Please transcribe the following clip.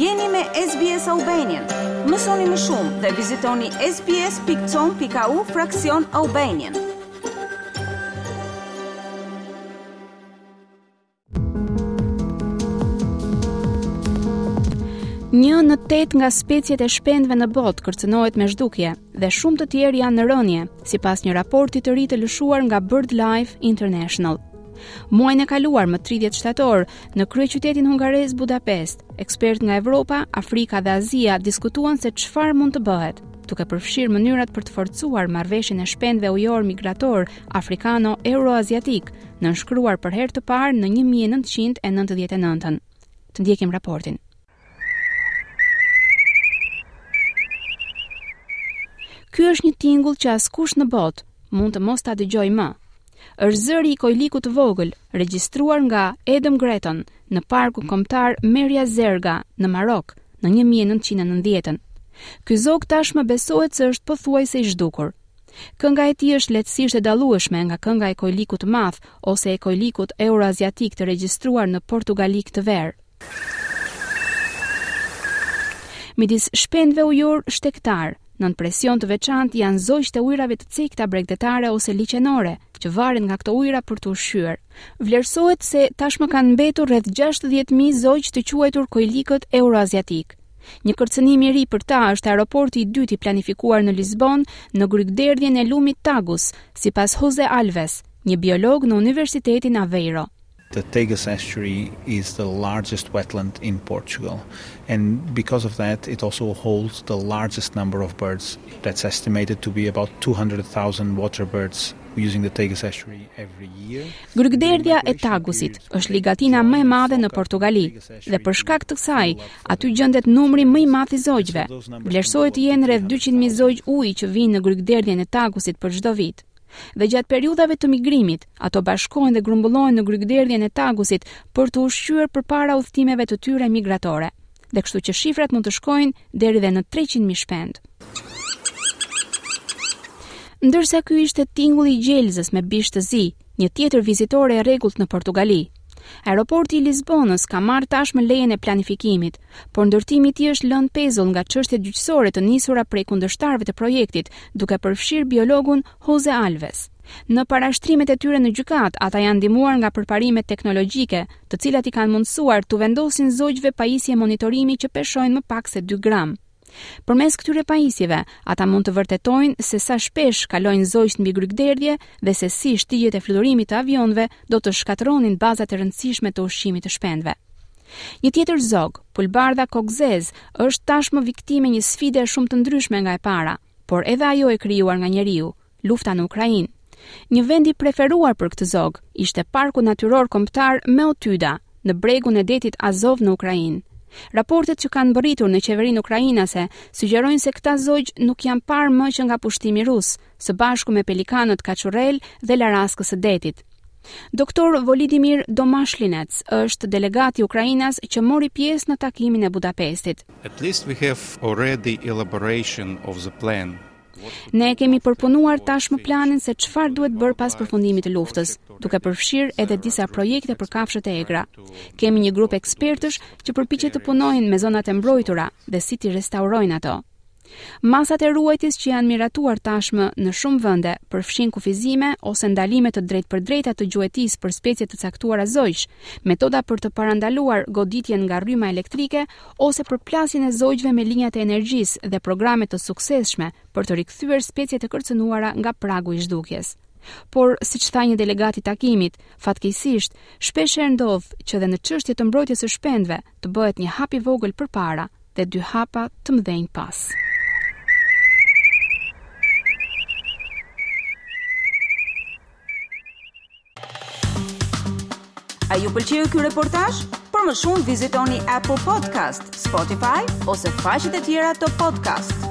Jeni me SBS Albanian. Mësoni më shumë dhe vizitoni sbs.com.au fraksion Albanian. Një në tetë nga speciet e shpendëve në botë kërcënohet me zhdukje dhe shumë të tjerë janë në rënie, sipas një raporti të ri të lëshuar nga BirdLife International. Muajin e kaluar më 30 shtator, në kryeqytetin hungarez Budapest, ekspertë nga Evropa, Afrika dhe Azia diskutuan se çfarë mund të bëhet, duke përfshirë mënyrat për të forcuar marrëveshjen e shpendëve ujorë migratorë afrikano-euroaziatikë nënshkruar për herë të parë në 1999. Të ndjekim raportin. Ky është një tingull që askush në botë mund të mos ta dëgjojë më. Është zëri i kojlikut të vogël, regjistruar nga Adam Gretton në parkun kombëtar Merja Zerga në Marok në 1990-ën. Ky zog tashmë besohet se është pothuajse i zhdukur. Kënga e tij është lehtësisht e dallueshme nga kënga e Kojlikut të Madh ose e Kojlikut Euroaziatik të regjistruar në Portugali këtë verë. Midis shpendëve ujorë shtegtarë, nën presion të veçantë janë zogjtë e ujërave të cekëta bregdetare ose liqenore, që varen nga këto ujëra për t'u ushqyer. Vlerësohet se tashmë kanë mbetur rreth gjashtëdhjetë mijë zogj të quajtur kojlikët euroaziatikë. Një kërcënim i ri për ta është aeroporti i dytë i planifikuar në Lisbonë në grykëderdhjen e lumit Tagus, sipas Jose Alves, një biolog në Universitetin Aveiro. The Tagus Estuary is the largest wetland in Portugal and because of that it also holds the largest number of birds that's estimated to be about two hundred thousand water birds using the Tagus Estuary every year. Grykëderdhja e Tagusit është ligatina më e madhe në Portugali. Dhe për shkak të kësaj, aty gjendet numri më i madh i zogjve. Vlerësohet të jenë rreth 200.000 zogj uji që vijnë në grykëderdhjen e Tagusit për çdo vit. Dhe gjatë periudhave të migrimit, ato bashkohen dhe grumbullohen në grykëderdhjen e Tagusit për t'u ushqyer përpara udhëtimeve të tyre migratore. Dhe kështu që shifrat mund të shkojnë deri dhe në 300.000 shpendë. Ndërsa ky ishte tingulli i gjelëzës me bisht të zi, një tjetër vizitore e rregullt në Portugali. Aeroporti i Lisbonës ka marrë tashmë lejen e planifikimit, por ndërtimi i tij është lënë pezull nga çështjet gjyqësore të nisura prej kundërshtarëve të projektit, duke përfshirë biologun Jose Alves. Në parashtrimet e tyre në gjykatë, ata janë ndihmuar nga përparimet teknologjike, të cilat i kanë mundësuar t'u vendosin zogjve pajisje monitorimi që peshojnë më pak se dy gram. Përmes këtyre pajisjeve, ata mund të vërtetojnë se sa shpesh kalojnë zogjtë mbi grykëderdhje dhe se si shtigjet e fluturimit të avionëve do të shkatërronin bazat e rëndësishme të ushqimit të shpendëve. Një tjetër zog, pulbardha kokëzezë, është tashmë viktimë e një sfide shumë të ndryshme nga e para, por edhe ajo e krijuar nga njeriu, lufta në Ukrainë. Një vend i preferuar për këtë zog ishte Parku Natyror Kombëtar Meotyda, në bregun e detit Azov në Ukrainë. Raportet që kanë mbërritur në qeverinë ukrainase sugjerojnë se këta zogj nuk janë parë më që nga pushtimi rus, së bashku me pelikanët kaçurrel dhe laraskës së detit. Doktor Volidimir Domashlinec është delegati ukrainas që mori pjesë në takimin e Budapestit. At least we have already elaboration of the plan. Ne e kemi përpunuar tashmë planin se çfarë duhet bërë pas përfundimit të luftës, duke përfshirë edhe disa projekte për kafshët e egra. Kemi një grup ekspertësh që përpiqet të punojnë me zonat e mbrojtura dhe si t'i restaurojnë ato. Masat e ruajtjes që janë miratuar tashmë në shumë vende përfshijnë kufizime ose ndalime të drejtpërdrejta të gjuetisë për specie të caktuara zogjsh, metoda për të parandaluar goditjen nga rryma elektrike ose përplasjen e zogjve me linjat e energjisë dhe programe të suksesshme për të rikthyer specie të kërcënuara nga pragu i zhdukjes. Por, siç tha një delegat i takimit, fatkeqësisht, shpeshherë ndodh që dhe në çështje të mbrojtjes së shpendëve të bëhet një hap i vogël përpara dhe dy hapa të mëdhenj pas. A ju pëlqeu ky reportazh? Për më shumë vizitoni Apple Podcast, Spotify ose faqet e tjera të podcast.